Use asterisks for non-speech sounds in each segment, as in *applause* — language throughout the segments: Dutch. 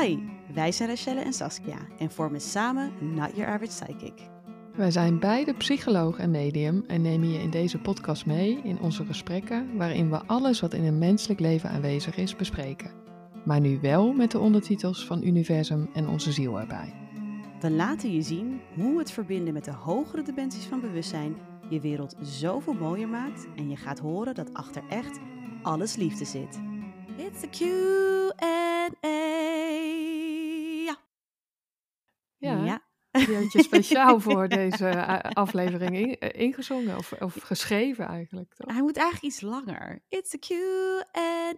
Hi, wij zijn Rachelle en Saskia en vormen samen Not Your Average Psychic. Wij zijn beide psycholoog en medium en nemen je in deze podcast mee in onze gesprekken waarin we alles wat in een menselijk leven aanwezig is bespreken. Maar nu wel met de ondertitels van Universum en onze ziel erbij. We laten je zien hoe het verbinden met de hogere dimensies van bewustzijn je wereld zoveel mooier maakt en je gaat horen dat achter echt alles liefde zit. It's the Q&A. Ja, Ja. die had je speciaal voor deze *laughs* eh, aflevering in- eh, ingezongen of, of geschreven eigenlijk, toch? Hij moet eigenlijk iets langer. It's the Q&A.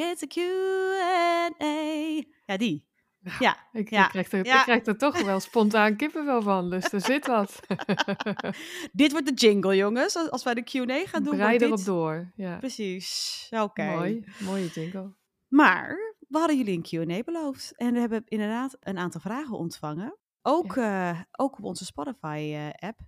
It's the Q&A. Ja, die. Ja, Ik, ja, ik, krijg er, ja. ik krijg er toch wel spontaan kippenvel van, dus er zit wat. *laughs* dit wordt de jingle, jongens. Als als wij de Q&A gaan doen, wordt erop dit... door. Ja. Precies. Oké. Mooi, mooie jingle. Maar we hadden jullie een Q&A beloofd. En we hebben inderdaad een aantal vragen ontvangen. Ook, eh, ook op onze Spotify-app.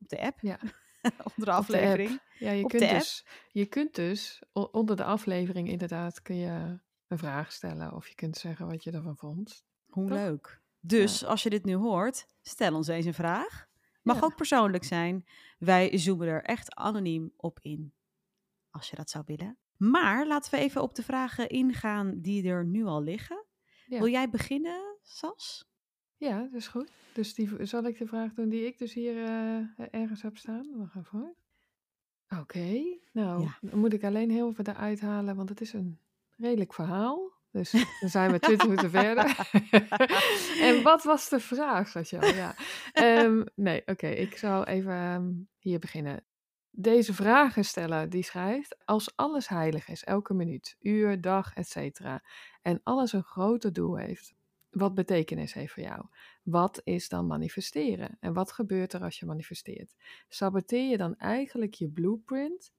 op de app. Ja. *laughs* Onder de Op de aflevering. Ja, je Op kunt, dus, je kunt dus onder de aflevering inderdaad kun je een vraag stellen of je kunt zeggen wat je ervan vond. Hoe Toch? leuk. Dus als je dit nu hoort, stel ons eens een vraag. Mag Ja. ook persoonlijk zijn. Wij zoomen er echt anoniem op in. Als je dat zou willen. Maar laten we even op de vragen ingaan die er nu al liggen. Ja. Wil jij beginnen, Sas? Ja, dat is goed. Dus die, zal ik de vraag doen die ik dus hier eh, ergens heb staan? Wacht even hoor. Oké, nou, Ja. dan moet ik alleen heel even eruit halen, want het is een redelijk verhaal. Dus *laughs* dan zijn we 20 minuten verder. *laughs* en wat was de vraag, Rachel? Ja. Ehm, nee, oké, ik zal even ehm, hier beginnen. Deze vragensteller die schrijft: Als alles heilig is, elke minuut, uur, dag, etc. en alles een groter doel heeft, wat betekenis heeft voor jou? Wat is dan manifesteren? En wat gebeurt er als je manifesteert? Saboteer je dan eigenlijk je blueprint?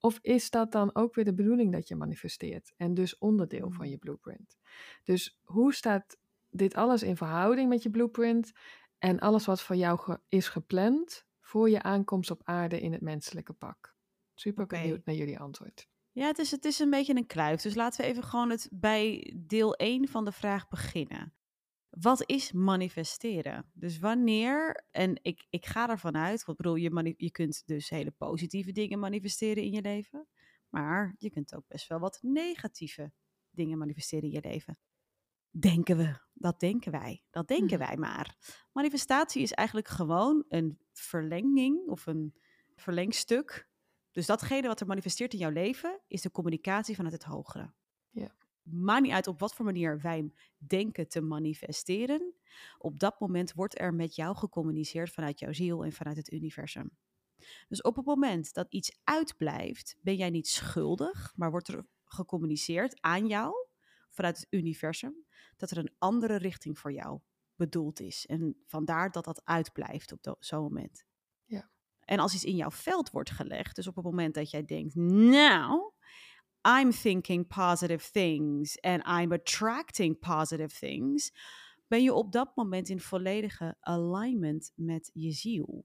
Of is dat dan ook weer de bedoeling dat je manifesteert? En dus onderdeel van je blueprint. Dus hoe staat dit alles in verhouding met je blueprint en alles wat voor jou ge- is gepland voor je aankomst op aarde in het menselijke pak? Super Oké. benieuwd naar jullie antwoord. Ja, het is, het is een beetje een kluif. Dus laten we even gewoon het bij deel 1 van de vraag beginnen. Wat is manifesteren? Dus wanneer, en ik, ik ga ervan uit, want bedoel, je, je kunt dus hele positieve dingen manifesteren in je leven, maar je kunt ook best wel wat negatieve dingen manifesteren in je leven. Denken we, dat denken wij, dat denken Mhm. wij maar. Manifestatie is eigenlijk gewoon een verlenging of een verlengstuk dus datgene wat er manifesteert in jouw leven is de communicatie vanuit het hogere. Ja. Maakt niet uit op wat voor manier wij denken te manifesteren. Op dat moment wordt er met jou gecommuniceerd vanuit jouw ziel en vanuit het universum. Dus op het moment dat iets uitblijft, ben jij niet schuldig, maar wordt er gecommuniceerd aan jou vanuit het universum dat er een andere richting voor jou bedoeld is. En vandaar dat dat uitblijft op zo'n moment. Ja. En als iets in jouw veld wordt gelegd, dus op het moment dat jij denkt, nou, I'm thinking positive things and I'm attracting positive things, ben je op dat moment in volledige alignment met je ziel.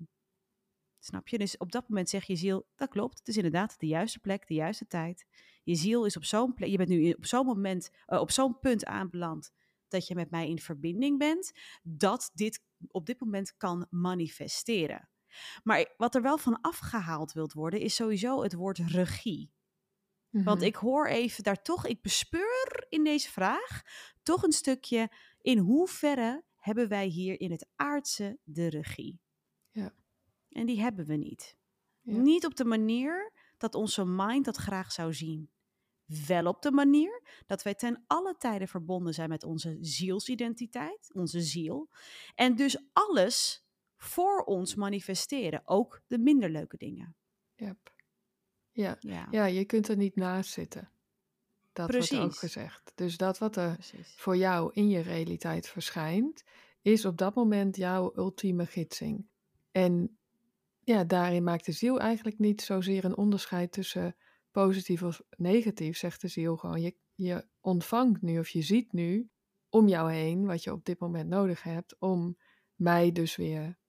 Snap je? Dus op dat moment zegt je ziel, dat klopt, het is inderdaad de juiste plek, de juiste tijd. Je ziel is op zo'n plek, je bent nu op zo'n moment, eh, op zo'n punt aanbeland dat je met mij in verbinding bent, dat dit op dit moment kan manifesteren. Maar wat er wel van afgehaald wilt worden, is sowieso het woord regie. Want Mhm. ik hoor even daar toch, ik bespeur in deze vraag toch een stukje in hoeverre hebben wij hier in het aardse de regie. Ja. En die hebben we niet. Ja. Niet op de manier dat onze mind dat graag zou zien. Wel op de manier dat wij ten alle tijden verbonden zijn met onze zielsidentiteit, onze ziel. En dus alles voor ons manifesteren, ook de minder leuke dingen. Yep. Ja. Ja, ja, je kunt er niet naast zitten. Dat wordt ook Precies. gezegd. Dus dat wat er precies. voor jou in je realiteit verschijnt, is op dat moment jouw ultieme gidsing. En ja, daarin maakt de ziel eigenlijk niet zozeer een onderscheid tussen positief of negatief, zegt de ziel gewoon. Je, je ontvangt nu of je ziet nu om jou heen wat je op dit moment nodig hebt om mij dus weer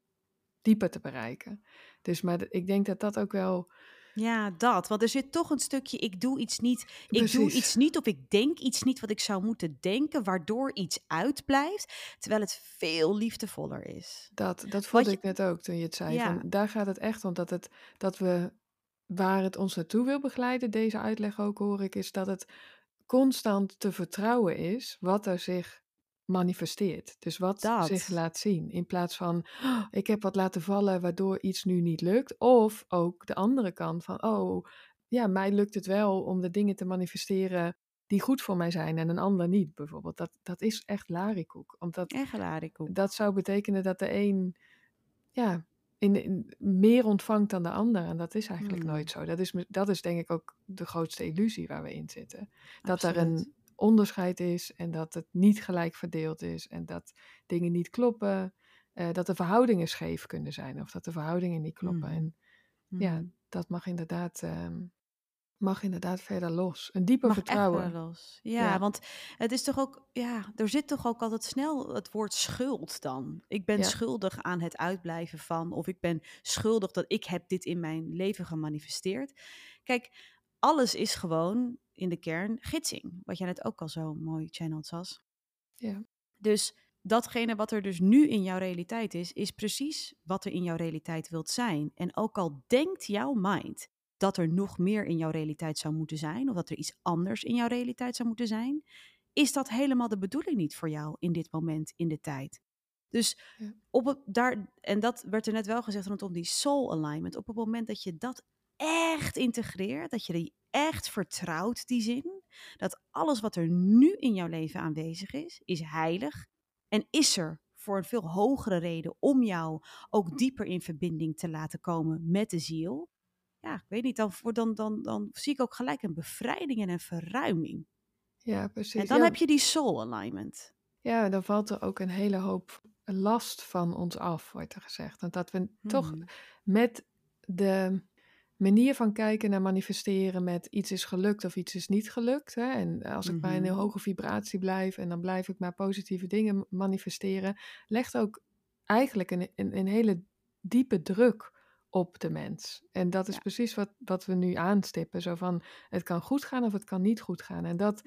dieper te bereiken. Dus maar ik denk dat dat ook wel Ja, dat. Want er zit toch een stukje, ik doe iets niet, ik doe iets niet of ik denk iets niet wat ik zou moeten denken, waardoor iets uitblijft, terwijl het veel liefdevoller is. Dat, dat voelde je, ik net ook toen je het zei. ja, Van, daar gaat het echt om dat, het, dat we waar het ons naartoe wil begeleiden, deze uitleg ook hoor ik, is dat het constant te vertrouwen is wat er zich manifesteert. Dus wat zich laat zien. In plaats van, "Oh, ik heb wat laten vallen waardoor iets nu niet lukt. Of ook de andere kant van, oh, ja, mij lukt het wel om de dingen te manifesteren die goed voor mij zijn en een ander niet, bijvoorbeeld. Dat, dat is echt larikoek. Omdat Echt larikoek. dat zou betekenen dat de een ja, in, in- meer ontvangt dan de ander. En dat is eigenlijk Hmm, nooit zo. Dat is, dat is denk ik ook de grootste illusie waar we in zitten. Dat er een onderscheid is en dat het niet gelijk verdeeld is en dat dingen niet kloppen. eh, dat de verhoudingen scheef kunnen zijn of dat de verhoudingen niet kloppen. Mhm, En ja, mhm. dat mag inderdaad, ehm, mag inderdaad verder los. Een dieper Mag vertrouwen. los. Ja, Ja, want het is toch ook, ja, er zit toch ook altijd snel het woord schuld dan. Ik ben ja, schuldig aan het uitblijven van, of ik ben schuldig dat ik heb dit in mijn leven gemanifesteerd. Kijk, alles is gewoon in de kern gidsing, wat jij net ook al zo mooi channeld Sas. ja, Dus datgene wat er dus nu in jouw realiteit is, is precies wat er in jouw realiteit wilt zijn. En ook al denkt jouw mind dat er nog meer in jouw realiteit zou moeten zijn, of dat er iets anders in jouw realiteit zou moeten zijn, is dat helemaal de bedoeling niet voor jou in dit moment in de tijd. Dus op het, daar, en dat werd er net wel gezegd rondom die soul alignment. Op het moment dat je dat echt integreert, dat je die echt vertrouwt, die zin, dat alles wat er nu in jouw leven aanwezig is, is heilig en is er voor een veel hogere reden om jou ook dieper in verbinding te laten komen met de ziel. Ja, ik weet niet, dan, voor- dan, dan, dan zie ik ook gelijk een bevrijding en een verruiming. ja, En precies. dan Ja, heb je die soul alignment. Ja, dan valt er ook een hele hoop last van ons af, wordt er gezegd. Want dat we toch Hmm. met de manier van kijken naar manifesteren met iets is gelukt of iets is niet gelukt. Hè? En als ik maar in een Mhm. hoge vibratie blijf en dan blijf ik maar positieve dingen manifesteren, legt ook eigenlijk een, een, een hele diepe druk op de mens. En dat is Ja. precies wat, wat we nu aanstippen. Zo van, het kan goed gaan of het kan niet goed gaan. En dat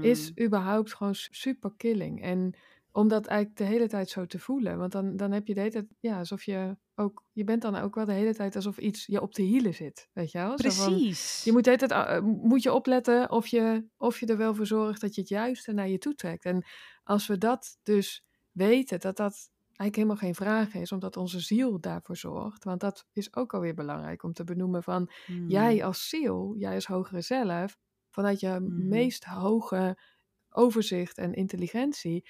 is überhaupt gewoon su- super killing. En om dat eigenlijk de hele tijd zo te voelen. Want dan, dan heb je de hele tijd, ja, alsof je ook, je bent dan ook wel de hele tijd alsof iets je op de hielen zit. Weet je wel? Zo van, Precies. je moet de hele tijd, uh, moet je opletten of je, of je er wel voor zorgt dat je het juiste naar je toe trekt. En als we dat dus weten, dat dat eigenlijk helemaal geen vraag is, omdat onze ziel daarvoor zorgt. Want dat is ook alweer belangrijk om te benoemen van, jij Mm. als ziel, jij als hogere zelf, vanuit je Mhm. meest hoge overzicht en intelligentie,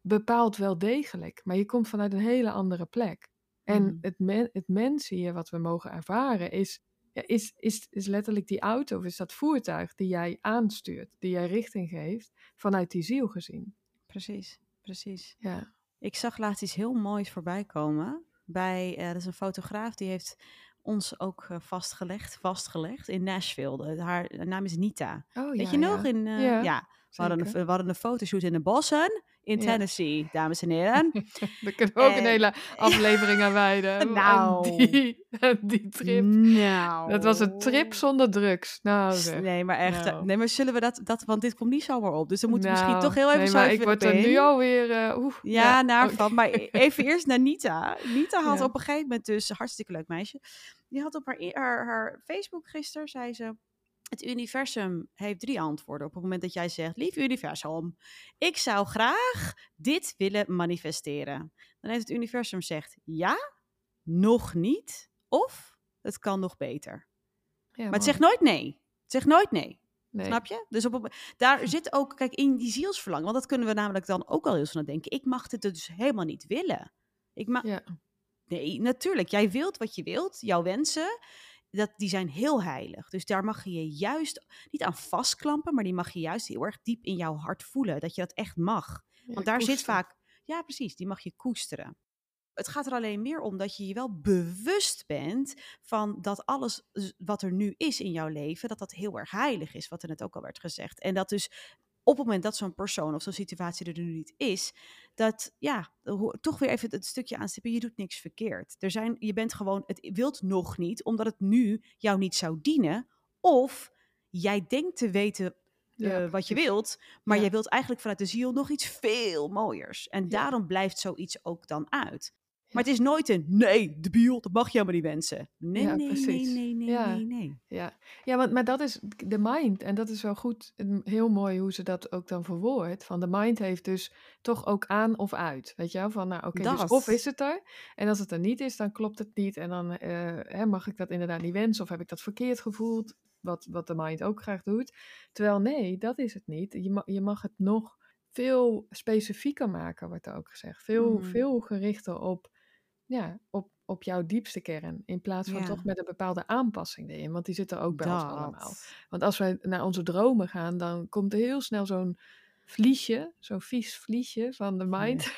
bepaalt wel degelijk. Maar je komt vanuit een hele andere plek. En Mhm. het, men, het mens hier, wat we mogen ervaren, is, ja, is, is, is letterlijk die auto, of is dat voertuig die jij aanstuurt, die jij richting geeft, vanuit die ziel gezien. Precies, precies. Ja. Ik zag laatst iets heel moois voorbij komen. Bij, eh dat is een fotograaf die heeft ons ook eh, vastgelegd, vastgelegd in Nashville. De- haar, haar naam is Nita. Oh Weet ja, je nog? ja. In, eh, Ja, we hadden, een, we hadden een fotoshoot in de bossen in Ja. Tennessee, dames en *laughs* heren. Daar kunnen we ook een En- hele aflevering aan wijden. *laughs* Nou. Aan die, aan die trip. Nou. Dat was een trip zonder drugs. Nou zeg. Nee, maar echt. Nou. Nee, maar zullen we dat, dat, want dit komt niet zomaar op. Dus dan moeten we misschien Nou, toch heel even nee, zo maar even ik word er nu alweer... eh oeh, Ja, naar oh, van. Maar e- even eerst naar Nita. Nita had Ja. op een gegeven moment dus, hartstikke leuk meisje. Die had op haar, e- haar, haar Facebook gisteren, zei ze... Het universum heeft drie antwoorden op het moment dat jij zegt... Lief universum, ik zou graag dit willen manifesteren. Dan heeft het universum zegt ja, nog niet of het kan nog beter. ja, Maar het zegt nooit nee. Het zegt nooit nee. Nee. Snap je? Dus op, daar zit ook, kijk, in die zielsverlangen, want dat kunnen we namelijk dan ook al heel snel denken. Ik mag dit dus helemaal niet willen. Ik mag, Ja, nee, natuurlijk. Jij wilt wat je wilt. Jouw wensen, dat, die zijn heel heilig. Dus daar mag je je juist niet aan vastklampen, maar die mag je juist heel erg diep in jouw hart voelen. Dat je dat echt mag. ja, Want daar zit vaak, ja precies, die mag je koesteren. Het gaat er alleen meer om dat je je wel bewust bent van dat alles wat er nu is in jouw leven, dat dat heel erg heilig is, wat er net ook al werd gezegd. En dat dus op het moment dat zo'n persoon of zo'n situatie er nu niet is, dat ja, toch weer even het stukje aanstippen, je doet niks verkeerd. Er zijn, je bent gewoon, het wilt nog niet, omdat het nu jou niet zou dienen. Of jij denkt te weten uh, wat je wilt, maar ja. jij wilt eigenlijk vanuit de ziel nog iets veel mooiers. En daarom blijft zoiets ook dan uit. Maar het is nooit een nee, debiel, dat mag je helemaal niet wensen. Nee, ja, nee, precies. nee, nee, nee, ja. nee, nee. Ja, ja want, maar dat is de mind. En dat is wel goed, heel mooi hoe ze dat ook dan verwoordt. Van de mind heeft dus toch ook aan of uit. Weet je wel? Van nou, oké, okay, dus of is het er. En als het er niet is, dan klopt het niet. En dan uh, hè, mag ik dat inderdaad niet wensen. Of heb ik dat verkeerd gevoeld. Wat, wat de mind ook graag doet. Terwijl nee, dat is het niet. Je, ma je mag het nog veel specifieker maken, wordt er ook gezegd. Veel, Mm. veel gerichter op, ja, op, op jouw diepste kern. In plaats van Ja. toch met een bepaalde aanpassing erin. Want die zit er ook bij ons allemaal. Dat. Want als wij naar onze dromen gaan, dan komt er heel snel zo'n vliesje, zo'n vies vliesje van de mind. *laughs*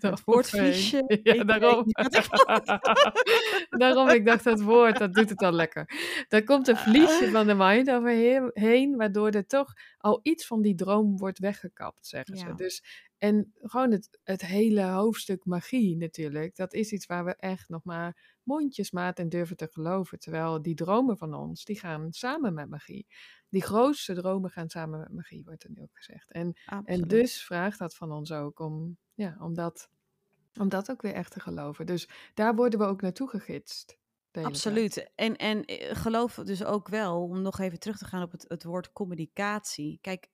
Het woord vliesje. *laughs* Ja, daarom. ik- *laughs* daarom, ik dacht dat woord, dat doet het al lekker. Daar komt een vliesje van de mind overheen, waardoor er toch al iets van die droom wordt weggekapt, zeggen ze. Dus, en gewoon het, het hele hoofdstuk magie natuurlijk, dat is iets waar we echt nog maar mondjesmaat in durven te geloven. Terwijl die dromen van ons, die gaan samen met magie. Die grootste dromen gaan samen met magie, wordt er nu ook gezegd. En, en dus vraagt dat van ons ook om, ja, om, dat, om dat ook weer echt te geloven. Dus daar worden we ook naartoe gegidst. Absoluut. En, en eh, geloof dus ook wel, om nog even terug te gaan op het, het woord communicatie. Kijk,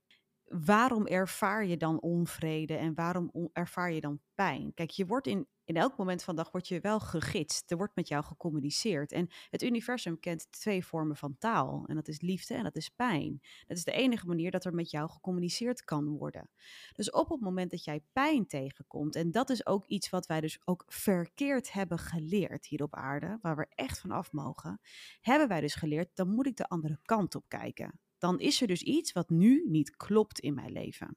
waarom ervaar je dan onvrede en waarom ervaar je dan pijn? Kijk, je wordt in, in elk moment van de dag word je wel gegidst. Er wordt met jou gecommuniceerd. En het universum kent twee vormen van taal. En dat is liefde en dat is pijn. Dat is de enige manier dat er met jou gecommuniceerd kan worden. Dus op het moment dat jij pijn tegenkomt, en dat is ook iets wat wij dus ook verkeerd hebben geleerd hier op aarde, waar we echt van af mogen, hebben wij dus geleerd, dan moet ik de andere kant op kijken. Dan is er dus iets wat nu niet klopt in mijn leven.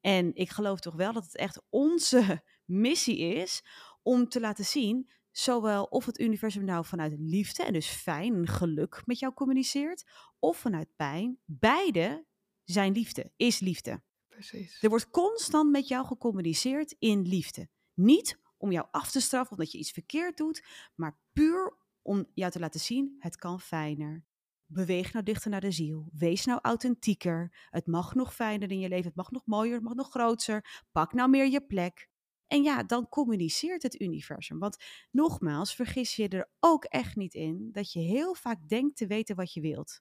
En ik geloof toch wel dat het echt onze *laughs* missie is om te laten zien, zowel of het universum nou vanuit liefde en dus fijn en geluk met jou communiceert, of vanuit pijn. Beide zijn liefde, is liefde. Precies. Er wordt constant met jou gecommuniceerd in liefde. Niet om jou af te straffen omdat je iets verkeerd doet, maar puur om jou te laten zien, het kan fijner. Beweeg nou dichter naar de ziel. Wees nou authentieker. Het mag nog fijner in je leven. Het mag nog mooier. Het mag nog groter. Pak nou meer je plek. En ja, dan communiceert het universum. Want nogmaals, vergis je er ook echt niet in dat je heel vaak denkt te weten wat je wilt.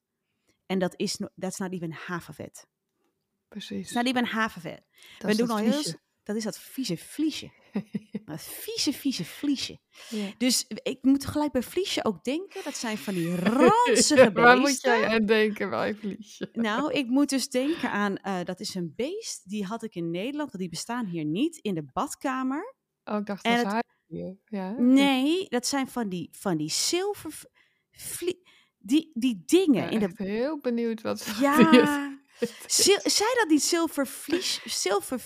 En dat is, that's not even half of it. Precies. It's not even half of it. Dat We doen al heel... Dat is dat vieze vliesje. *laughs* Dat vieze, vieze vliesje. Ja. Dus ik moet gelijk bij vliesje ook denken. Dat zijn van die *laughs* ranzige beesten. Waar moet jij aan denken bij vliesje? Nou, ik moet dus denken aan, eh, dat is een beest, die had ik in Nederland, want die bestaan hier niet, in de badkamer. Oh, ik dacht En dat het- hij hier. Ja. Nee, dat zijn van die, van die zilver, vlie- die, die dingen Ja, in de... heel benieuwd wat ze Ja, *laughs* Sil- zei dat niet zilvervlies, zilver,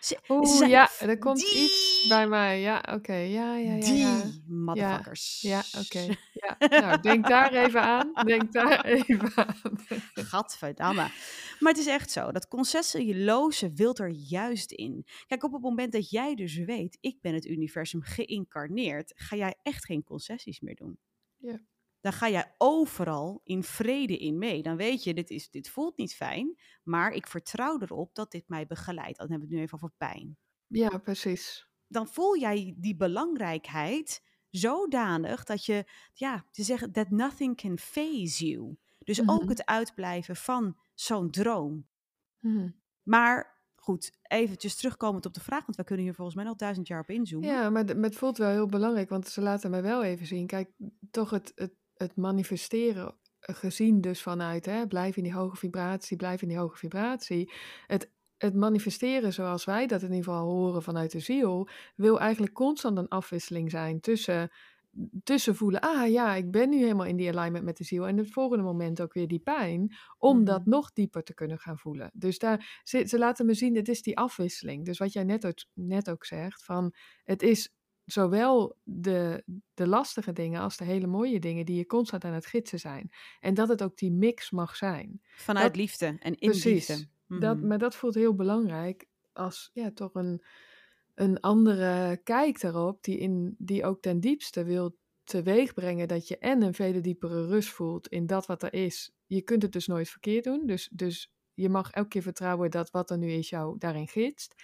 zi- Oeh, ja, er komt die- iets bij mij. Ja, oké. Ja, ja, ja, die ja. motherfuckers. Ja, oké. Ja, nou, denk daar even aan. Denk daar *laughs* even aan. Gadverdamme. Maar het is echt zo. Dat concessieloze wilt er juist in. Kijk, op het moment dat jij dus weet, ik ben het universum geïncarneerd, ga jij echt geen concessies meer doen. Ja. Dan ga jij overal in vrede in mee. Dan weet je, dit, is, dit voelt niet fijn, maar ik vertrouw erop dat dit mij begeleidt. Dan hebben we het nu even over pijn. Ja, precies. Dan voel jij die belangrijkheid zodanig dat je, ja, te zeggen, that nothing can phase you. Dus ook Mhm. het uitblijven van zo'n droom. Mhm. Maar goed, eventjes terugkomend op de vraag, want we kunnen hier volgens mij nog duizend jaar op inzoomen. Ja, maar, maar het voelt wel heel belangrijk, want ze laten mij wel even zien. Kijk, toch het, het, het manifesteren, eh, gezien dus vanuit, hè, blijf in die hoge vibratie, blijf in die hoge vibratie. Het, het manifesteren zoals wij dat in ieder geval horen vanuit de ziel, wil eigenlijk constant een afwisseling zijn tussen, tussen voelen, ah ja, ik ben nu helemaal in die alignment met de ziel. En het volgende moment ook weer die pijn, om dat Mhm. nog dieper te kunnen gaan voelen. Dus daar, ze, ze laten me zien, het is die afwisseling. Dus wat jij net ook, net ook zegt, van het is zowel de, de lastige dingen als de hele mooie dingen die je constant aan het gidsen zijn. En dat het ook die mix mag zijn. Vanuit Dat- liefde en in Precies. liefde. dat, Mhm. maar dat voelt heel belangrijk als ja, toch een, een andere kijk daarop, die, in, die ook ten diepste wil teweegbrengen dat je en een vele diepere rust voelt in dat wat er is. Je kunt het dus nooit verkeerd doen, dus, dus je mag elke keer vertrouwen dat wat er nu is jou daarin gidst.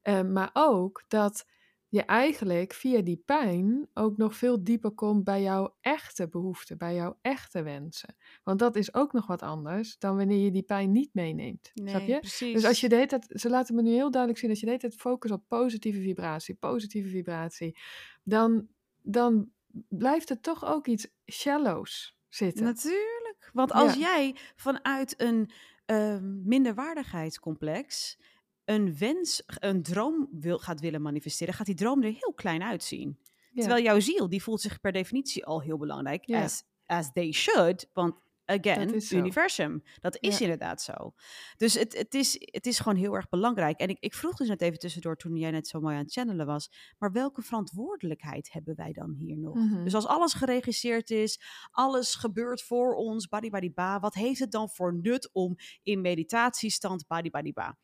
Eh, maar ook dat je eigenlijk via die pijn ook nog veel dieper komt bij jouw echte behoeften, bij jouw echte wensen. Want dat is ook nog wat anders dan wanneer je die pijn niet meeneemt. snap je? precies. Dus als je de hele tijd, ze laten me nu heel duidelijk zien, als je de hele tijd focust op positieve vibratie, positieve vibratie, dan, dan blijft er toch ook iets shallows zitten. Natuurlijk. Want als Ja. jij vanuit een ehm, minderwaardigheidscomplex een wens, een droom wil, gaat willen manifesteren, gaat die droom er heel klein uitzien. Ja. Terwijl jouw ziel, die voelt zich per definitie al heel belangrijk. Ja. As, as they should. Want again, universum. Dat is Ja. inderdaad zo. Dus het, het, is, het is gewoon heel erg belangrijk. En ik, ik vroeg dus net even tussendoor toen jij net zo mooi aan het channelen was. Maar welke verantwoordelijkheid hebben wij dan hier nog? Mhm. Dus als alles geregisseerd is, alles gebeurt voor ons, ba. Wat heeft het dan voor nut om in meditatiestand, ba.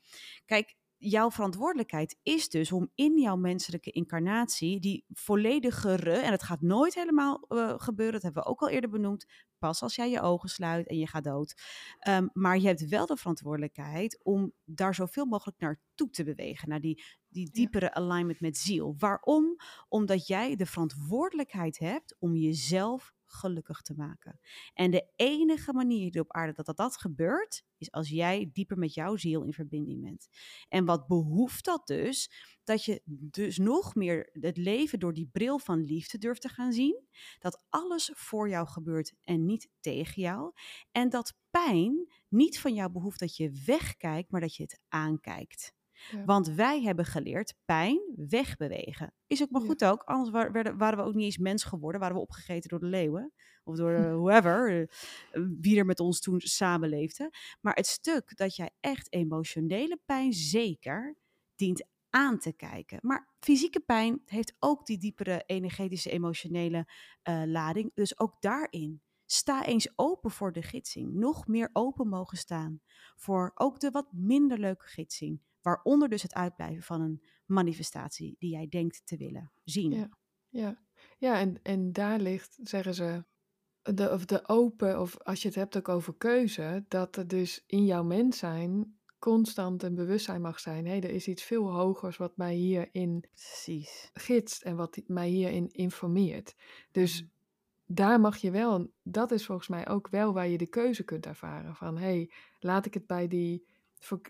Kijk, jouw verantwoordelijkheid is dus om in jouw menselijke incarnatie die volledigere, en het gaat nooit helemaal eh, gebeuren, dat hebben we ook al eerder benoemd, pas als jij je ogen sluit en je gaat dood. Ehm, maar je hebt wel de verantwoordelijkheid om daar zoveel mogelijk naartoe te bewegen, naar die, die diepere alignment met ziel. Waarom? Omdat jij de verantwoordelijkheid hebt om jezelf gelukkig te maken. En de enige manier op aarde dat dat, dat gebeurt, is als jij dieper met jouw ziel in verbinding bent. En wat behoeft dat dus? Dat je dus nog meer het leven door die bril van liefde durft te gaan zien. Dat alles voor jou gebeurt en niet tegen jou. En dat pijn niet van jou behoeft dat je wegkijkt, maar dat je het aankijkt. Ja. Want wij hebben geleerd pijn wegbewegen. Is ook maar Ja. goed ook, anders wa- werden, waren we ook niet eens mens geworden. Waren we opgegeten door de leeuwen. Of door eh, whoever, eh, wie er met ons toen samenleefde. Maar het stuk dat jij echt emotionele pijn zeker dient aan te kijken. Maar fysieke pijn heeft ook die diepere energetische emotionele eh, lading. Dus ook daarin. Sta eens open voor de gidsing. Nog meer open mogen staan voor ook de wat minder leuke gidsing. Waaronder dus het uitblijven van een manifestatie die jij denkt te willen zien. Ja. Ja, ja en, en daar ligt, zeggen ze, de, of de open, of als je het hebt ook over keuze, dat er dus in jouw mens zijn constant een bewustzijn mag zijn. Hé, er is iets veel hogers wat mij hierin Precies. gidst en wat mij hierin informeert. Dus daar mag je wel, dat is volgens mij ook wel waar je de keuze kunt ervaren. Van hé, hey, laat ik het bij die,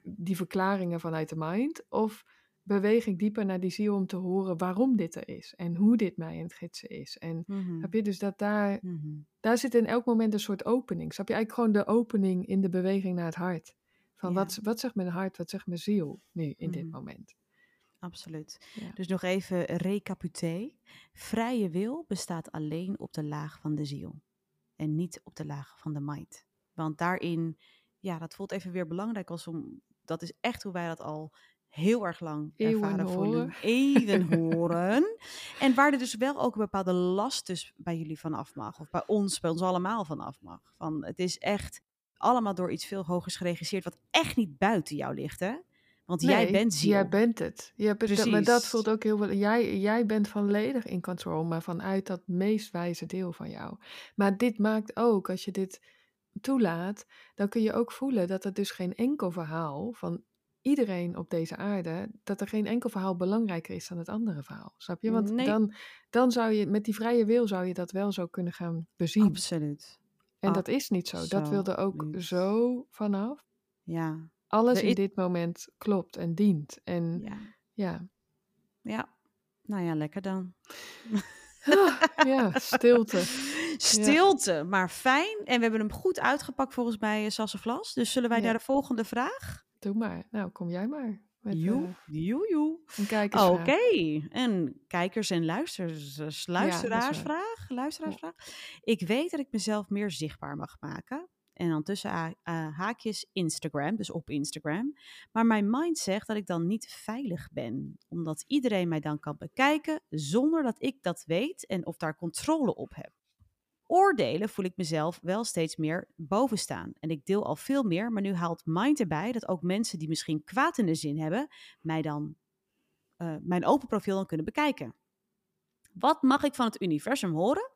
die verklaringen vanuit de mind? Of beweeg ik dieper naar die ziel om te horen waarom dit er is en hoe dit mij in het gidsen is? En Mhm. heb je dus dat daar, Mhm. daar zit in elk moment een soort opening. Snap je eigenlijk gewoon de opening in de beweging naar het hart? Van Ja. wat, wat zegt mijn hart, wat zegt mijn ziel nu in dit Mhm. moment? Absoluut. Ja. Dus nog even recapité. Vrije wil bestaat alleen op de laag van de ziel. En niet op de laag van de mind. Want daarin, ja, dat voelt even weer belangrijk als om. Dat is echt hoe wij dat al heel erg lang Eeuwen ervaren horen. voelen. Eeuwen *laughs* horen. En waar er dus wel ook een bepaalde last dus bij jullie vanaf mag. Of bij ons, bij ons allemaal vanaf mag. Van het is echt allemaal door iets veel hogers geregisseerd. Wat echt niet buiten jou ligt, hè? Want jij bent ziel. Jij bent het. Jij bent, dat- maar dat Precies. voelt ook heel wel. Jij, jij bent volledig in control, maar vanuit dat meest wijze deel van jou. Maar dit maakt ook, als je dit toelaat, dan kun je ook voelen dat er dus geen enkel verhaal van iedereen op deze aarde, dat er geen enkel verhaal belangrijker is dan het andere verhaal. Snap je? Want Nee. dan, dan zou je, met die vrije wil zou je dat wel zo kunnen gaan bezien. Absoluut. En dat is niet zo. Dat wil er ook zo vanaf. Ja, Alles in dit moment klopt en dient. En ja, ja, ja. Nou ja, lekker dan. Ah, ja, stilte. Stilte, maar fijn. En we hebben hem goed uitgepakt volgens mij, eh, Sasse Vlas. Dus zullen wij Ja. naar de volgende vraag? Doe maar. Nou, kom jij maar. Met eh, Joe, joe, joe. een kijkersvraag. Oké, en kijkers en luisters, is luisteraarsvraag, luisteraarsvraag. Ik weet dat ik mezelf meer zichtbaar mag maken. En dan tussen ha- eh, haakjes Instagram, dus op Instagram. Maar mijn mind zegt dat ik dan niet veilig ben. Omdat iedereen mij dan kan bekijken zonder dat ik dat weet en of daar controle op heb. Oordelen voel ik mezelf wel steeds meer bovenstaan. En ik deel al veel meer, maar nu haalt Mind erbij dat ook mensen die misschien kwaad in de zin hebben, mij dan uh, mijn open profiel dan kunnen bekijken. Wat mag ik van het universum horen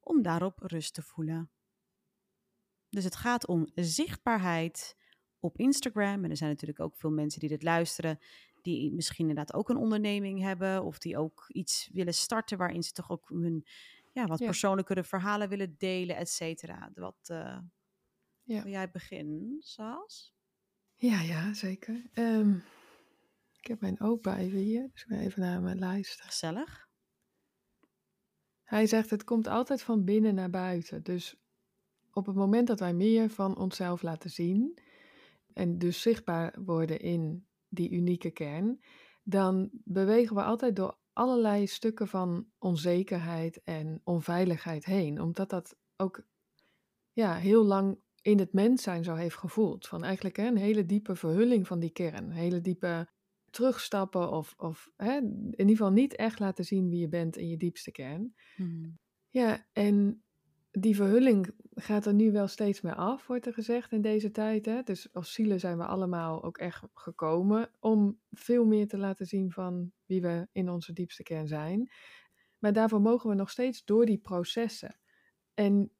om daarop rust te voelen? Dus het gaat om zichtbaarheid op Instagram. En er zijn natuurlijk ook veel mensen die dit luisteren, die misschien inderdaad ook een onderneming hebben of die ook iets willen starten waarin ze toch ook hun ja, wat ja. persoonlijkere verhalen willen delen, et cetera. Wat uh, ja. wil jij beginnen, Sas? Ja, ja, zeker. Um, ik heb mijn opa even hier, dus ik ga even naar mijn lijst. Gezellig. Hij zegt, het komt altijd van binnen naar buiten. Dus op het moment dat wij meer van onszelf laten zien en dus zichtbaar worden in die unieke kern, dan bewegen we altijd door allerlei stukken van onzekerheid en onveiligheid heen. Omdat dat ook ja, heel lang in het mens zijn zo heeft gevoeld. Van eigenlijk hè, een hele diepe verhulling van die kern. Een hele diepe terugstappen of, of hè, in ieder geval niet echt laten zien wie je bent in je diepste kern. Hmm. Ja, en die verhulling gaat er nu wel steeds meer af, wordt er gezegd in deze tijd. Hè? Dus als zielen zijn we allemaal ook echt gekomen om veel meer te laten zien van wie we in onze diepste kern zijn. Maar daarvoor mogen we nog steeds door die processen. En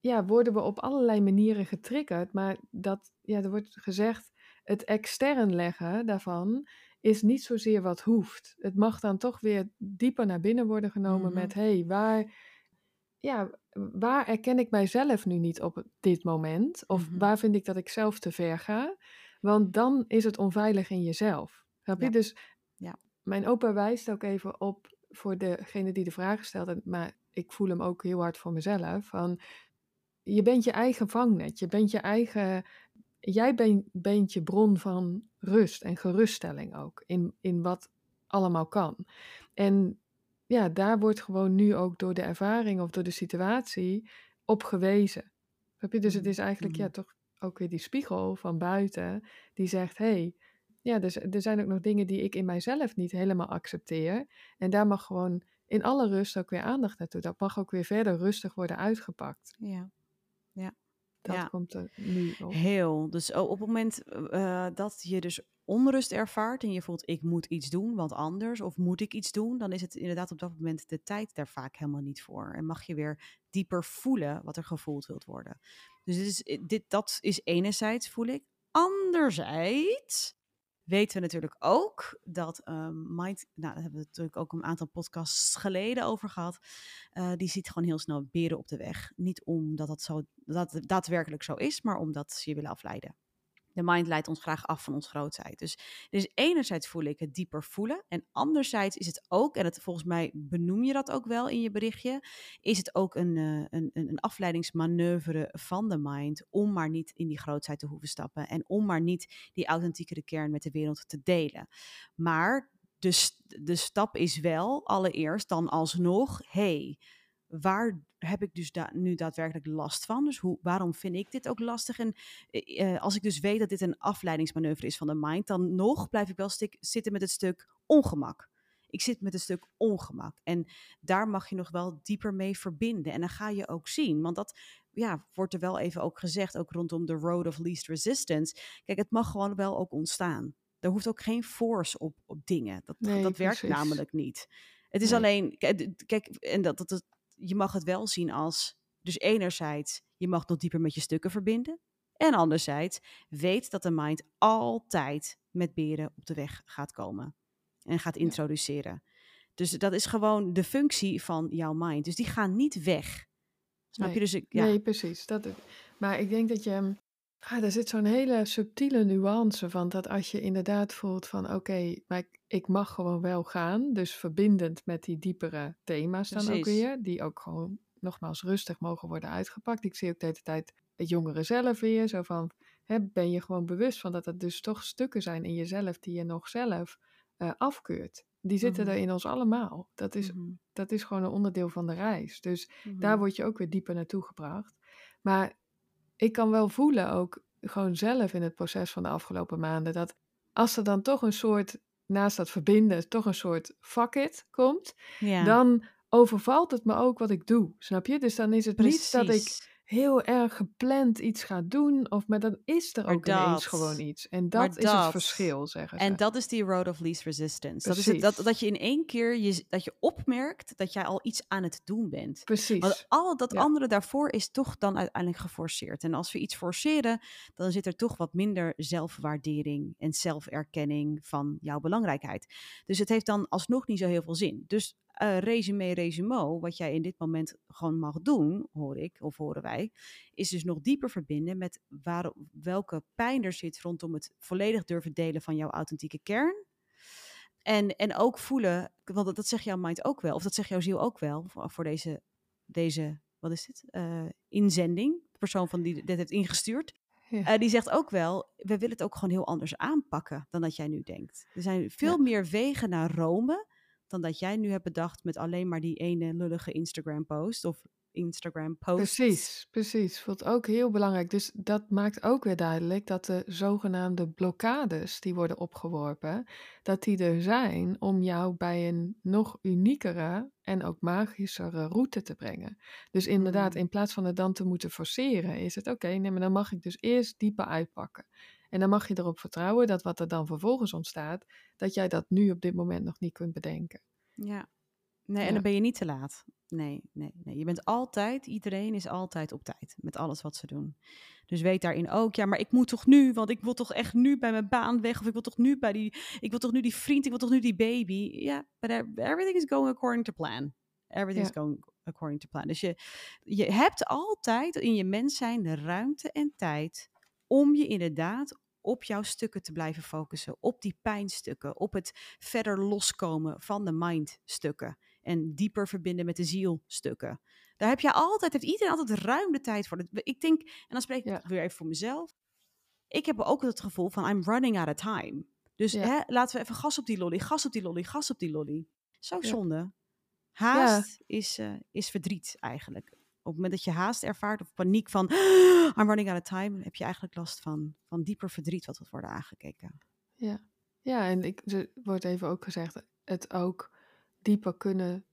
ja, worden we op allerlei manieren getriggerd, maar dat, ja, er wordt gezegd, het extern leggen daarvan is niet zozeer wat hoeft. Het mag dan toch weer dieper naar binnen worden genomen met, hé, hey, waar, ja, waar erken ik mijzelf nu niet op dit moment? Of mhm. waar vind ik dat ik zelf te ver ga? Want dan is het onveilig in jezelf. Snap je? Dus ja. mijn opa wijst ook even op voor degene die de vraag stelt, maar ik voel hem ook heel hard voor mezelf. Van, je bent je eigen vangnet, je bent je eigen jij bent je bron van rust en geruststelling ook in, in wat allemaal kan. En ja, daar wordt gewoon nu ook door de ervaring of door de situatie op gewezen. je? Dus het is eigenlijk ja, mm. toch ook weer die spiegel van buiten die zegt: hé, hey, ja, dus, er zijn ook nog dingen die ik in mijzelf niet helemaal accepteer. En daar mag gewoon in alle rust ook weer aandacht naartoe. Dat mag ook weer verder rustig worden uitgepakt. Ja, ja. Dat ja. komt er nu op. Heel. Dus op het moment uh, dat je dus onrust ervaart en je voelt ik moet iets doen, want anders, of moet ik iets doen, dan is het inderdaad op dat moment de tijd daar vaak helemaal niet voor. En mag je weer dieper voelen wat er gevoeld wilt worden. Dus dit, is, eh, dit, dat is enerzijds voel ik. Anderzijds weten we natuurlijk ook dat um, Mind, nou, daar hebben we natuurlijk ook een aantal podcasts geleden over gehad, uh, die ziet gewoon heel snel beren op de weg. Niet omdat dat, zo, dat daadwerkelijk zo is, maar omdat ze je willen afleiden de mind leidt ons graag af van ons grootheid. Dus, dus enerzijds voel ik het dieper voelen. En anderzijds is het ook, en het, volgens mij benoem je dat ook wel in je berichtje, is het ook een, uh, een, een afleidingsmanoeuvre van de mind om maar niet in die grootheid te hoeven stappen. En om maar niet die authentiekere kern met de wereld te delen. Maar de, de stap is wel allereerst dan alsnog, hey, waar heb ik dus da nu daadwerkelijk last van? Dus hoe, waarom vind ik dit ook lastig? En uh, als ik dus weet dat dit een afleidingsmanoeuvre is van de mind, dan nog blijf ik wel zitten met het stuk ongemak. Ik zit met een stuk ongemak. En daar mag je nog wel dieper mee verbinden. En dan ga je ook zien. Want dat ja, wordt er wel even ook gezegd, ook rondom de road of least resistance. Kijk, het mag gewoon wel ook ontstaan. Er hoeft ook geen force op, op dingen. Dat, nee, dat werkt namelijk niet. Het is alleen, kijk, en dat, dat, je mag het wel zien als, dus enerzijds, je mag nog dieper met je stukken verbinden. En anderzijds, weet dat de mind altijd met beren op de weg gaat komen. En gaat introduceren. Dus dat is gewoon de functie van jouw mind. Dus die gaan niet weg. Snap nee, je? Dus ik, ja. Nee, precies. Dat, maar ik denk dat je... Ah, er zit zo'n hele subtiele nuance van dat als je inderdaad voelt van oké, maar ik, ik, mag gewoon wel gaan. Dus verbindend met die diepere thema's dan ook weer. Die ook gewoon nogmaals rustig mogen worden uitgepakt. Ik zie ook de hele tijd het jongere zelf weer. Zo van, hè, ben je gewoon bewust van dat er dus toch stukken zijn in jezelf die je nog zelf uh, afkeurt. Die zitten mm er in ons allemaal. Dat is, mhm. dat is gewoon een onderdeel van de reis. Dus daar mhm. word je ook weer dieper naartoe gebracht. Maar ik kan wel voelen, ook gewoon zelf in het proces van de afgelopen maanden, dat als er dan toch een soort, naast dat verbinden, toch een soort fuck it komt, dan overvalt het me ook wat ik doe. Snap je? Dus dan is het niet dat ik Precies. Heel erg gepland iets ga doen. Of, maar dan is er Maar ook ineens gewoon iets. En dat is het verschil, zeggen En ze. dat is die road of least resistance. Dat is het, dat, dat je in één keer je, dat je opmerkt dat jij al iets aan het doen bent. Want Precies. al dat Ja. andere daarvoor is toch dan uiteindelijk geforceerd. En als we iets forceren, dan zit er toch wat minder zelfwaardering en zelferkenning van jouw belangrijkheid. Dus het heeft dan alsnog niet zo heel veel zin. Dus eh resume, resumo, wat jij in dit moment gewoon mag doen, hoor ik of horen wij, is dus nog dieper verbinden met waar, welke pijn er zit rondom het volledig durven delen van jouw authentieke kern. En, en ook voelen, want dat, dat zegt jouw mind ook wel, of dat zegt jouw ziel ook wel, voor, voor deze, deze, wat is dit, Eh, inzending, de persoon van die dit heeft ingestuurd. Ja. Eh, die zegt ook wel, we willen het ook gewoon heel anders aanpakken dan dat jij nu denkt. Er zijn veel Ja. meer wegen naar Rome dan dat jij nu hebt bedacht met alleen maar die ene lullige Instagram post of Instagram posts. Precies, precies. Voelt ook heel belangrijk. Dus dat maakt ook weer duidelijk dat de zogenaamde blokkades die worden opgeworpen, dat die er zijn om jou bij een nog uniekere en ook magischere route te brengen. Dus inderdaad, Mm. in plaats van het dan te moeten forceren, is het oké, nee, maar dan mag ik dus eerst dieper uitpakken. En dan mag je erop vertrouwen dat wat er dan vervolgens ontstaat, dat jij dat nu op dit moment nog niet kunt bedenken. Ja. Nee, en Ja. dan ben je niet te laat. Nee, nee, nee. Je bent altijd, iedereen is altijd op tijd met alles wat ze doen. Dus weet daarin ook, ja, maar ik moet toch nu, want ik wil toch echt nu bij mijn baan weg, of ik wil toch nu bij die, ik wil toch nu die vriend, ik wil toch nu die baby. Ja, but e- everything is going according to plan. Everything is going according to plan. Dus je, je hebt altijd in je mens zijn de ruimte en tijd om je inderdaad op jouw stukken te blijven focussen, op die pijnstukken, op het verder loskomen van de mindstukken en dieper verbinden met de zielstukken. Daar heb je altijd, heeft iedereen altijd ruim de tijd voor. Ik denk, en dan spreek ik Ja. weer even voor mezelf. Ik heb ook het gevoel van I'm running out of time. Dus Ja. hè, laten we even gas op die lolly, gas op die lolly, gas op die lolly. Zo Ja. zonde. Haast is, eh, is verdriet eigenlijk. Op het moment dat je haast ervaart of paniek van I'm running out of time, heb je eigenlijk last van, van dieper verdriet wat wordt worden aangekeken. Ja, ja en ik, er wordt even ook gezegd, het ook dieper kunnen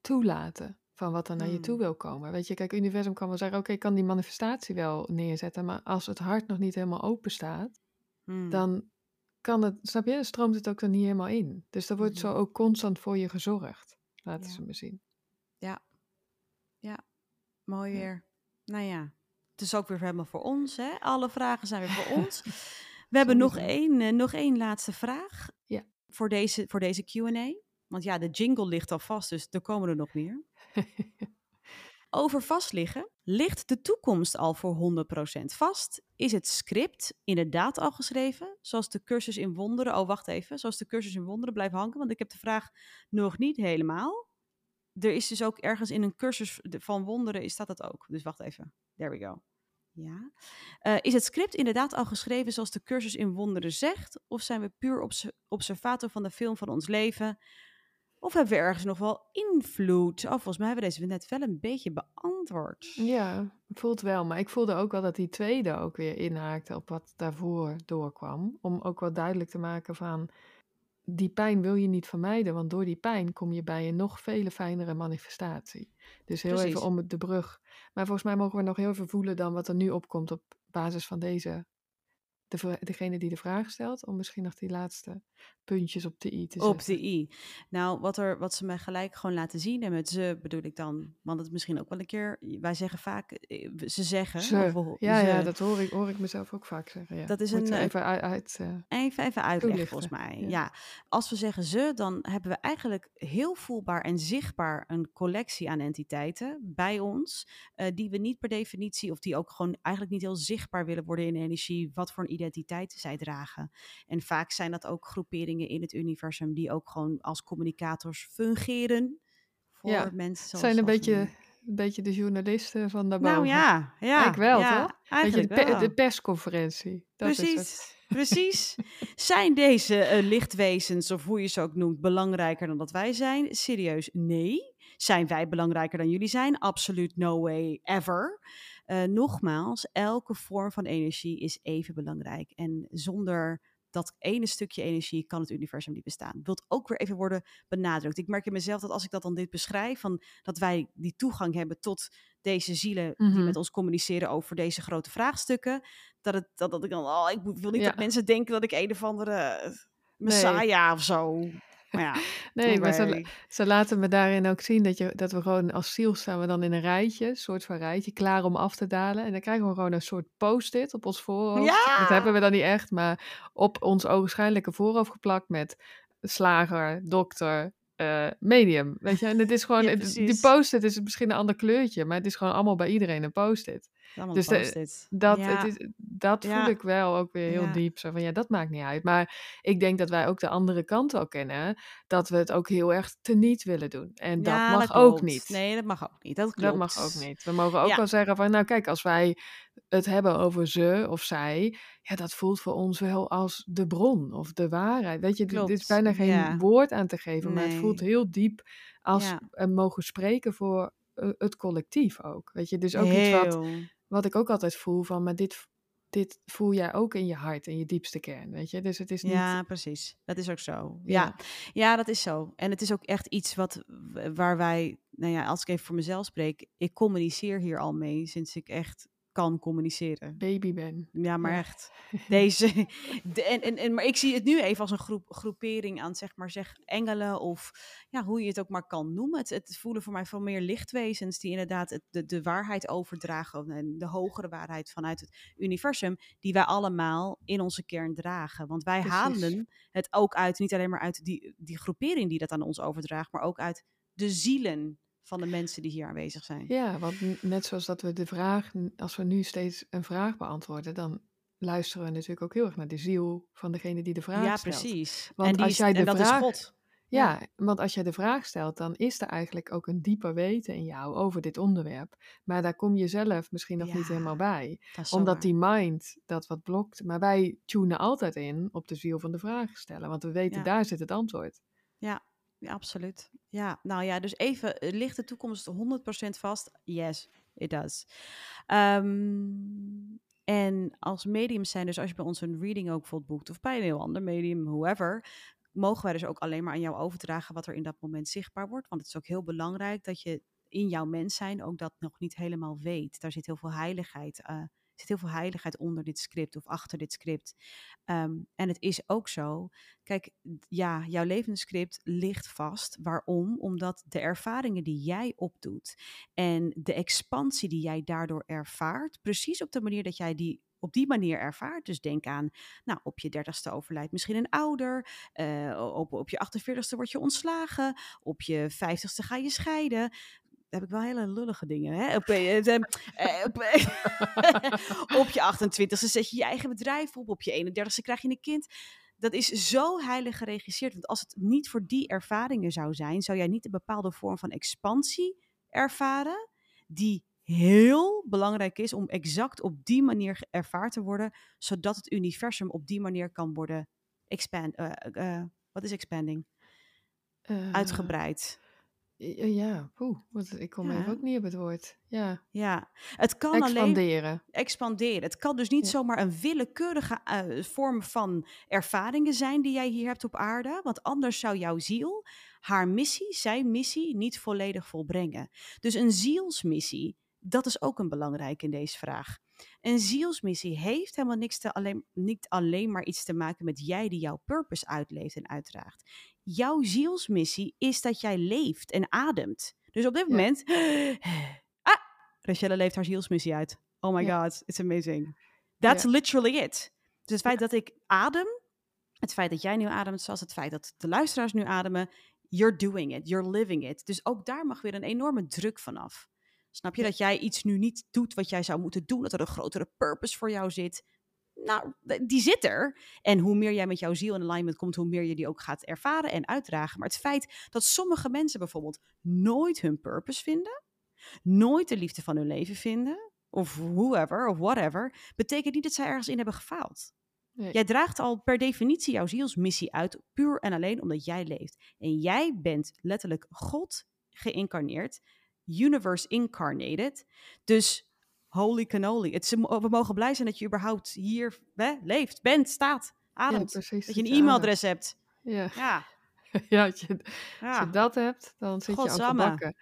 toelaten van wat er naar je toe Hmm. wil komen. Weet je, kijk, universum kan wel zeggen, oké, ik kan die manifestatie wel neerzetten, maar als het hart nog niet helemaal open staat, Hmm. dan kan het, snap je, dan stroomt het ook er niet helemaal in. Dus er wordt zo Mhm. ook constant voor je gezorgd, laten Ja. ze me zien. Mooi Ja. Weer. Nou ja, het is ook weer helemaal voor ons. Hè? Alle vragen zijn weer voor *laughs* ons. We hebben nog één, eh, nog één laatste vraag Ja. voor deze, voor deze Q&A. Want ja, de jingle ligt al vast, dus er komen er nog meer. *laughs* Over vastliggen. Ligt de toekomst al voor 100% vast? Is het script inderdaad al geschreven? Zoals de cursus in wonderen. Oh, wacht even. Zoals de cursus in wonderen blijft hangen. Want ik heb de vraag nog niet helemaal. Er is dus ook ergens in een cursus van wonderen, staat dat ook. Dus wacht even. There we go. Ja. Eh, is het script inderdaad al geschreven zoals de cursus in wonderen zegt? Of zijn we puur obs- observator van de film van ons leven? Of hebben we ergens nog wel invloed? Oh, volgens mij hebben we deze net wel een beetje beantwoord. Ja, voelt wel. Maar ik voelde ook wel dat die tweede ook weer inhaakte op wat daarvoor doorkwam. Om ook wel duidelijk te maken van, die pijn wil je niet vermijden, want door die pijn kom je bij een nog vele fijnere manifestatie. Dus heel Precies. even om de brug. Maar volgens mij mogen we nog heel veel voelen dan wat er nu opkomt op basis van deze, de, degene die de vraag stelt. Om misschien nog die laatste puntjes op de i te Op zetten. de i. Nou, wat, er, wat ze mij gelijk gewoon laten zien, en met ze bedoel ik dan, want het is misschien ook wel een keer, wij zeggen vaak, eh, ze zeggen. Ze. of Ja, ja, ze. dat hoor ik, hoor ik mezelf ook vaak zeggen. Ja. Dat is Moet een, eh, even uit... uit eh, Even, even uitleggen, volgens mij. ja. Ja. als we zeggen ze, dan hebben we eigenlijk heel voelbaar en zichtbaar een collectie aan entiteiten bij ons, die we niet per definitie, of die ook gewoon eigenlijk niet heel zichtbaar willen worden in energie, wat voor een identiteit zij dragen. En vaak zijn dat ook groeperingen in het universum die ook gewoon als communicators fungeren voor Ja, mensen. Zoals- zijn een beetje, een beetje de journalisten van daarboven. Nou ja, ja. Ik wel, ja, toch? De, Eigenlijk pe- wel. de persconferentie. Dat is het. Precies, *laughs* precies. Zijn deze eh, lichtwezens, of hoe je ze ook noemt, belangrijker dan dat wij zijn? Serieus, nee. Zijn wij belangrijker dan jullie zijn? Absoluut no way ever. Eh, nogmaals, elke vorm van energie is even belangrijk. En zonder dat ene stukje energie kan het universum niet bestaan. Wilt ook weer even worden benadrukt. Ik merk in mezelf dat als ik dat dan dit beschrijf, van dat wij die toegang hebben tot deze zielen die Mhm. met ons communiceren over deze grote vraagstukken, dat, het, dat, dat ik dan, oh, ik wil niet Ja. dat mensen denken dat ik een of andere eh, messiah of zo. Maar ja, *laughs* Nee, maar ze, ze laten me daarin ook zien dat, je, dat we gewoon als ziel staan we dan in een rijtje, een soort van rijtje, klaar om af te dalen. En dan krijgen we gewoon een soort post-it op ons voorhoofd. Ja! Dat hebben we dan niet echt, maar op ons ogenschijnlijke voorhoofd geplakt met slager, dokter, eh, medium. Weet je, en het is gewoon, Ja, het- die post-it is misschien een ander kleurtje, maar het is gewoon allemaal bij iedereen een post-it. Dus de-. Dat, Ja. het is, dat Ja. voel ik wel ook weer heel diep. Zo van ja, dat maakt niet uit. Maar ik denk dat wij ook de andere kant wel kennen. Dat we het ook heel erg teniet willen doen. En dat mag ook niet. Nee, dat mag ook niet. Dat klopt. dat mag ook niet. We mogen ook wel zeggen van nou kijk, als wij het hebben over ze of zij. Ja, dat voelt voor ons wel als de bron of de waarheid. Weet je, dit- dit is bijna geen ja. woord aan te geven. Maar het voelt heel diep als Ja. we mogen spreken voor eh, het collectief ook. Weet je, dus ook iets wat wat ik ook altijd voel van, maar dit, dit voel jij ook in je hart, in je diepste kern, weet je? Dus het is niet... Ja, precies. Dat is ook zo. Ja. Ja. ja, dat is zo. En het is ook echt iets wat, waar wij, nou ja, als ik even voor mezelf spreek, ik communiceer hier al mee sinds ik echt kan communiceren. baby ben. Ja, maar Ja. echt. *laughs* Deze. De, en, en, en, maar ik zie het nu even als een groep, groepering aan, zeg maar, zeg engelen of ja, hoe je het ook maar kan noemen. Het, het voelen voor mij veel meer lichtwezens die inderdaad het, de, de waarheid overdragen en de hogere waarheid vanuit het universum, die wij allemaal in onze kern dragen. Want wij Precies. halen het ook uit, niet alleen maar uit die, die groepering die dat aan ons overdraagt, maar ook uit de zielen van de mensen die hier aanwezig zijn. Ja, want net zoals dat we de vraag, als we nu steeds een vraag beantwoorden, dan luisteren we natuurlijk ook heel erg naar de ziel van degene die de vraag ja, stelt. precies. Want en die als is- jij de en dat vraag- is God. Ja, want als jij de vraag stelt, dan is er eigenlijk ook een dieper weten in jou over dit onderwerp. Maar daar kom je zelf misschien nog niet Ja, helemaal bij. Dat Omdat waar. die mind dat wat blokt. Maar wij tunen altijd in op de ziel van de vraagsteller. Want we weten, Ja. daar zit het antwoord. Ja, ja, absoluut. Ja, nou ja, dus even, eh, ligt de toekomst 100% vast? Yes, it does. Ehm, en als mediums zijn, dus als je bij ons een reading ook bijvoorbeeld boekt, of bij een heel ander medium, whoever, mogen wij dus ook alleen maar aan jou overdragen wat er in dat moment zichtbaar wordt. Want het is ook heel belangrijk dat je in jouw mens zijn ook dat nog niet helemaal weet. Daar zit heel veel heiligheid, eh, zit heel veel heiligheid onder dit script of achter dit script. Ehm, en het is ook zo, kijk, ja, jouw levensscript ligt vast. Waarom? Omdat de ervaringen die jij opdoet en de expansie die jij daardoor ervaart, precies op de manier dat jij die op die manier ervaart. Dus denk aan, nou, op je dertigste overlijdt misschien een ouder, eh, op, op je 48ste word je ontslagen, op je vijftigste ga je scheiden. Heb ik wel hele lullige dingen. Hè? Op, eh, eh, op, *laughs* op je 28ste zet je je eigen bedrijf op. Op je 31ste krijg je een kind. Dat is zo heilig geregisseerd. Want als het niet voor die ervaringen zou zijn, zou jij niet een bepaalde vorm van expansie ervaren. Die heel belangrijk is om exact op die manier ervaard te worden. Zodat het universum op die manier kan worden expand. eh, eh, wat is expanding? Eh, Uitgebreid. Ja, ja. Oeh, wat, ik kom Ja. even ook niet op het woord. Ja, Ja, het kan alleen expanderen. expanderen. Het kan dus niet Ja. zomaar een willekeurige eh, vorm van ervaringen zijn die jij hier hebt op aarde. Want anders zou jouw ziel haar missie, zijn missie, niet volledig volbrengen. Dus een zielsmissie, dat is ook een belangrijk in deze vraag. Een zielsmissie heeft helemaal niks te alleen, niet alleen maar iets te maken met jij die jouw purpose uitleeft en uitdraagt. Jouw zielsmissie is dat jij leeft en ademt. Dus op dit Ja. moment. *gasps* Ah, Rachelle leeft haar zielsmissie uit. Oh my Ja. god, it's amazing. That's Ja. literally it. Dus het feit dat ik adem, het feit dat jij nu ademt, zoals het feit dat de luisteraars nu ademen, you're doing it, you're living it. Dus ook daar mag weer een enorme druk vanaf. Snap je dat jij iets nu niet doet wat jij zou moeten doen, dat er een grotere purpose voor jou zit? Nou, die zit er. En hoe meer jij met jouw ziel in alignment komt, hoe meer je die ook gaat ervaren en uitdragen. Maar het feit dat sommige mensen bijvoorbeeld nooit hun purpose vinden, nooit de liefde van hun leven vinden, of whoever, of whatever, betekent niet dat zij ergens in hebben gefaald. Nee. Jij draagt al per definitie jouw zielsmissie uit, puur en alleen omdat jij leeft. En jij bent letterlijk God geïncarneerd, universe incarnated. Dus holy cannoli. Het we mogen blij zijn dat je überhaupt hier hè, leeft, bent, staat. ademt. dat je een e-mailadres hebt. Ja. Ja, *laughs* Ja, als je, als ja. je dat hebt, dan zit je al Godsamme. gebakken.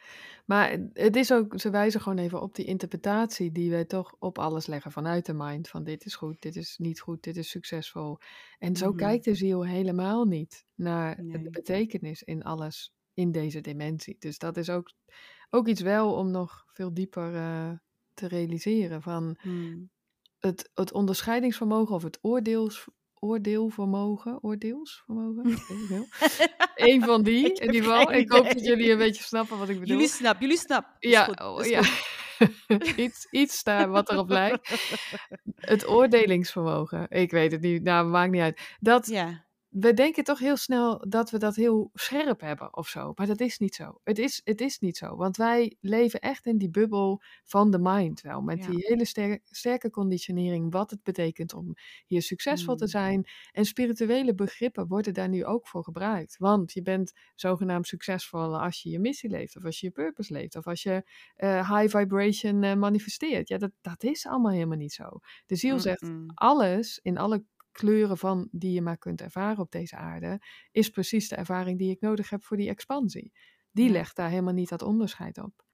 Maar het is ook, ze wijzen gewoon even op die interpretatie die wij toch op alles leggen vanuit de mind. Van dit is goed, dit is niet goed, dit is succesvol. En zo Mhm. kijkt de ziel helemaal niet naar de betekenis in alles in deze dimensie. Dus dat is ook, ook iets wel om nog veel dieper eh, te realiseren. Van Hmm. het, het onderscheidingsvermogen of het oordeels, oordeelvermogen. Oordeelsvermogen? *laughs* Eén van die, *laughs* Ik in ieder geval. Ik hoop dat jullie een beetje snappen wat ik bedoel. Jullie snap, jullie snap. Is ja, goed, oh, ja. *laughs* iets, iets daar wat erop lijkt. Het oordelingsvermogen. Ik weet het niet, nou, maakt niet uit. Dat, Ja, we denken toch heel snel dat we dat heel scherp hebben of zo. Maar dat is niet zo. Het is, het is niet zo. Want wij leven echt in die bubbel van de mind wel. Met Ja. die hele ster- sterke conditionering. Wat het betekent om hier succesvol te Hmm. zijn. En spirituele begrippen worden daar nu ook voor gebruikt. Want je bent zogenaamd succesvol als je je missie leeft. Of als je je purpose leeft. Of als je eh, high vibration eh, manifesteert. Ja, dat, dat is allemaal helemaal niet zo. De ziel zegt alles in alle kleuren van die je maar kunt ervaren op deze aarde, is precies de ervaring die ik nodig heb voor die expansie. Die Ja. legt daar helemaal niet dat onderscheid op.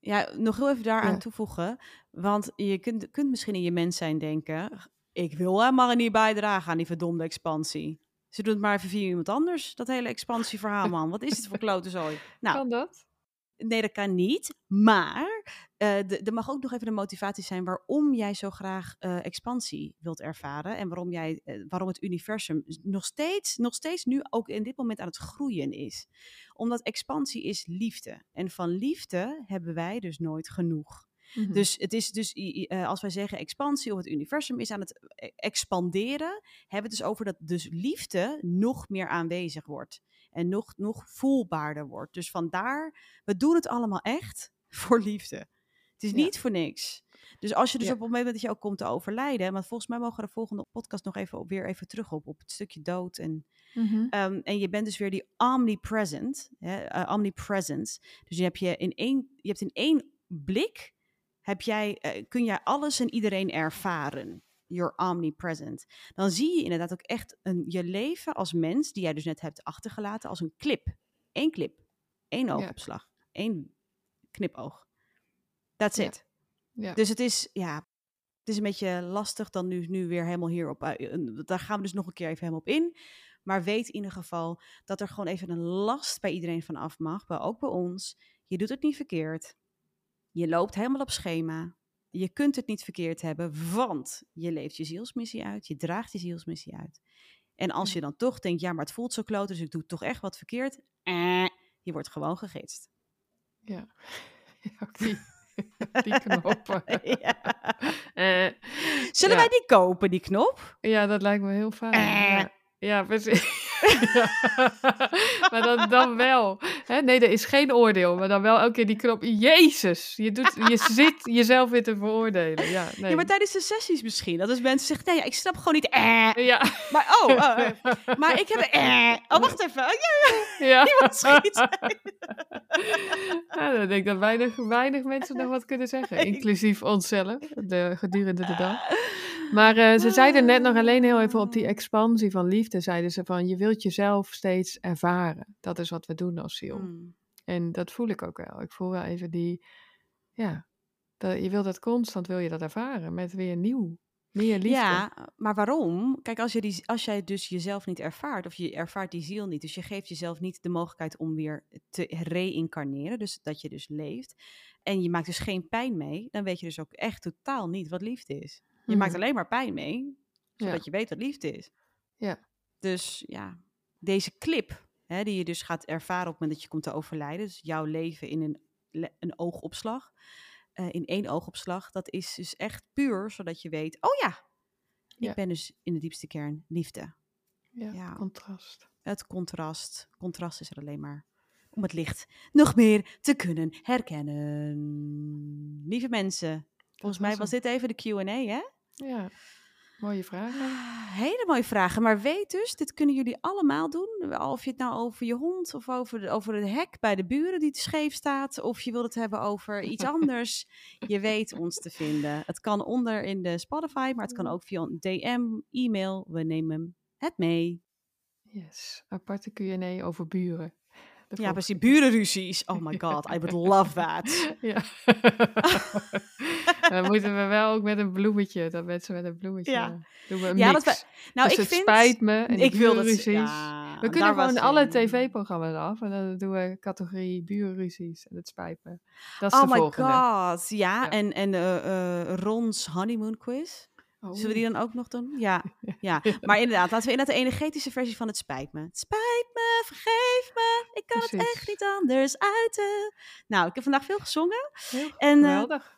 Ja, nog heel even daaraan Ja. toevoegen. Want je kunt, kunt misschien in je mens zijn denken... ik wil helemaal niet bijdragen aan die verdomde expansie. Ze doen het maar even via iemand anders, dat hele expansieverhaal, *laughs* man. Wat is het voor klote zooi? Nou, kan dat? Nee, dat kan niet. Maar de- er mag ook nog even de motivatie zijn waarom jij zo graag eh, expansie wilt ervaren. En waarom, jij, eh, waarom het universum nog steeds, nog steeds nu ook in dit moment aan het groeien is. Omdat expansie is liefde. En van liefde hebben wij dus nooit genoeg. Mhm. Dus het is dus, als wij zeggen expansie of het universum is aan het expanderen, hebben we het dus over dat dus liefde nog meer aanwezig wordt. En nog, nog voelbaarder wordt. Dus vandaar, we doen het allemaal echt *laughs* voor liefde. Het is Ja. niet voor niks. Dus als je dus Ja. op het moment dat je ook komt te overlijden, want volgens mij mogen we de volgende podcast nog even op, weer even terug op, op het stukje dood en Mhm. Ehm, en je bent dus weer die omnipresent, hè, eh, omnipresence. Dus je, heb je, in één, je hebt in één blik, heb jij, eh, kun jij alles en iedereen ervaren. You're omnipresent. Dan zie je inderdaad ook echt een, je leven als mens, die jij dus net hebt achtergelaten, als een clip. Eén clip. Één oogopslag. Eén knipoog. That's it. ja. Dus het is, ja, het is een beetje lastig dan nu, nu weer helemaal hierop. eh, Daar gaan we dus nog een keer even helemaal op in. Maar weet in ieder geval dat er gewoon even een last bij iedereen van af mag. Maar ook bij ons. Je doet het niet verkeerd. Je loopt helemaal op schema. Je kunt het niet verkeerd hebben, want je leeft je zielsmissie uit. Je draagt je zielsmissie uit. En als je dan toch denkt, ja, maar het voelt zo kloot, dus ik doe toch echt wat verkeerd. Eh, je wordt gewoon gegidst. Ja. *laughs* Ook *laughs* die, die knoppen. *laughs* ja. Eh, Zullen Ja. wij die kopen, die knop? ja, dat lijkt me heel fijn. Eh. Ja, precies. Ja. *laughs* maar dan, dan wel. Hè? Nee, er is geen oordeel. Maar dan wel elke keer die knop. Jezus, je, doet, je zit jezelf weer te veroordelen. Ja, nee. Ja, maar tijdens de sessies misschien. Dat is mensen zeggen, nee, ja, ik snap gewoon niet. Eh. ja. Maar, oh, oh, eh, *laughs* maar ik heb... Eh. Oh, wacht even. Oh, ja, ja. *laughs* iemand schiet. Ja, dan denk ik dat weinig, weinig mensen nog wat kunnen zeggen. Inclusief onszelf, de, gedurende de dag. Maar eh, ze zeiden net nog alleen heel even op die expansie van liefde. Zeiden ze van, je wilt jezelf steeds ervaren. Dat is wat we doen als ziel. Hmm. En dat voel ik ook wel. Ik voel wel even die, ja, dat, je wilt dat constant, wil je dat ervaren. Met weer nieuw, meer liefde. Ja, maar waarom? Kijk, als, je die, als jij dus jezelf niet ervaart, of je ervaart die ziel niet, dus je geeft jezelf niet de mogelijkheid om weer te reïncarneren, dus dat je dus leeft, en je maakt dus geen pijn mee, dan weet je dus ook echt totaal niet wat liefde is. Je maakt Mhm. alleen maar pijn mee, zodat Ja. je weet wat liefde is. Ja. Dus ja, deze clip, hè, die je dus gaat ervaren op het moment dat je komt te overlijden, dus jouw leven in een, een oogopslag, eh, in één oogopslag, dat is dus echt puur zodat je weet, oh ja, ik ben dus in de diepste kern liefde. Ja, Ja. contrast. Het contrast, contrast is er alleen maar om het licht nog meer te kunnen herkennen. Lieve mensen, volgens mij was was dit even de Q&A, hè? Ja, Mooie vragen. Ah, Hele mooie vragen. Maar weet dus, dit kunnen jullie allemaal doen. Of je het nou over je hond of over, de, over het hek bij de buren die te scheef staat. Of je wilt het hebben over iets *laughs* anders. je weet ons te vinden. Het kan onder in de Spotify, maar het kan ook via een DM, e-mail. We nemen het mee. Yes. Aparte Q&A over buren. De Ja, precies. Burenruzies. Oh my god, I would love that. *laughs* Ja. *laughs* Dan moeten we wel ook met een bloemetje, dat mensen met een bloemetje Ja. doen we een Ja, mix. we, nou, dus ik het vind... spijt me en ik wil dat... Ja, we kunnen gewoon alle een- tv-programma's af en dan doen we categorie burenruzies en het spijt me. Dat is Oh de my volgende. god, ja. Ja. En, en eh, eh, Ron's honeymoon quiz. Zullen we die dan ook nog doen? Ja, *laughs* ja. Maar inderdaad, laten we inderdaad de energetische versie van het spijt me. Het spijt me, vergeef me, ik kan het echt niet anders uiten. Nou, ik heb vandaag veel gezongen. Heel En eh, geweldig.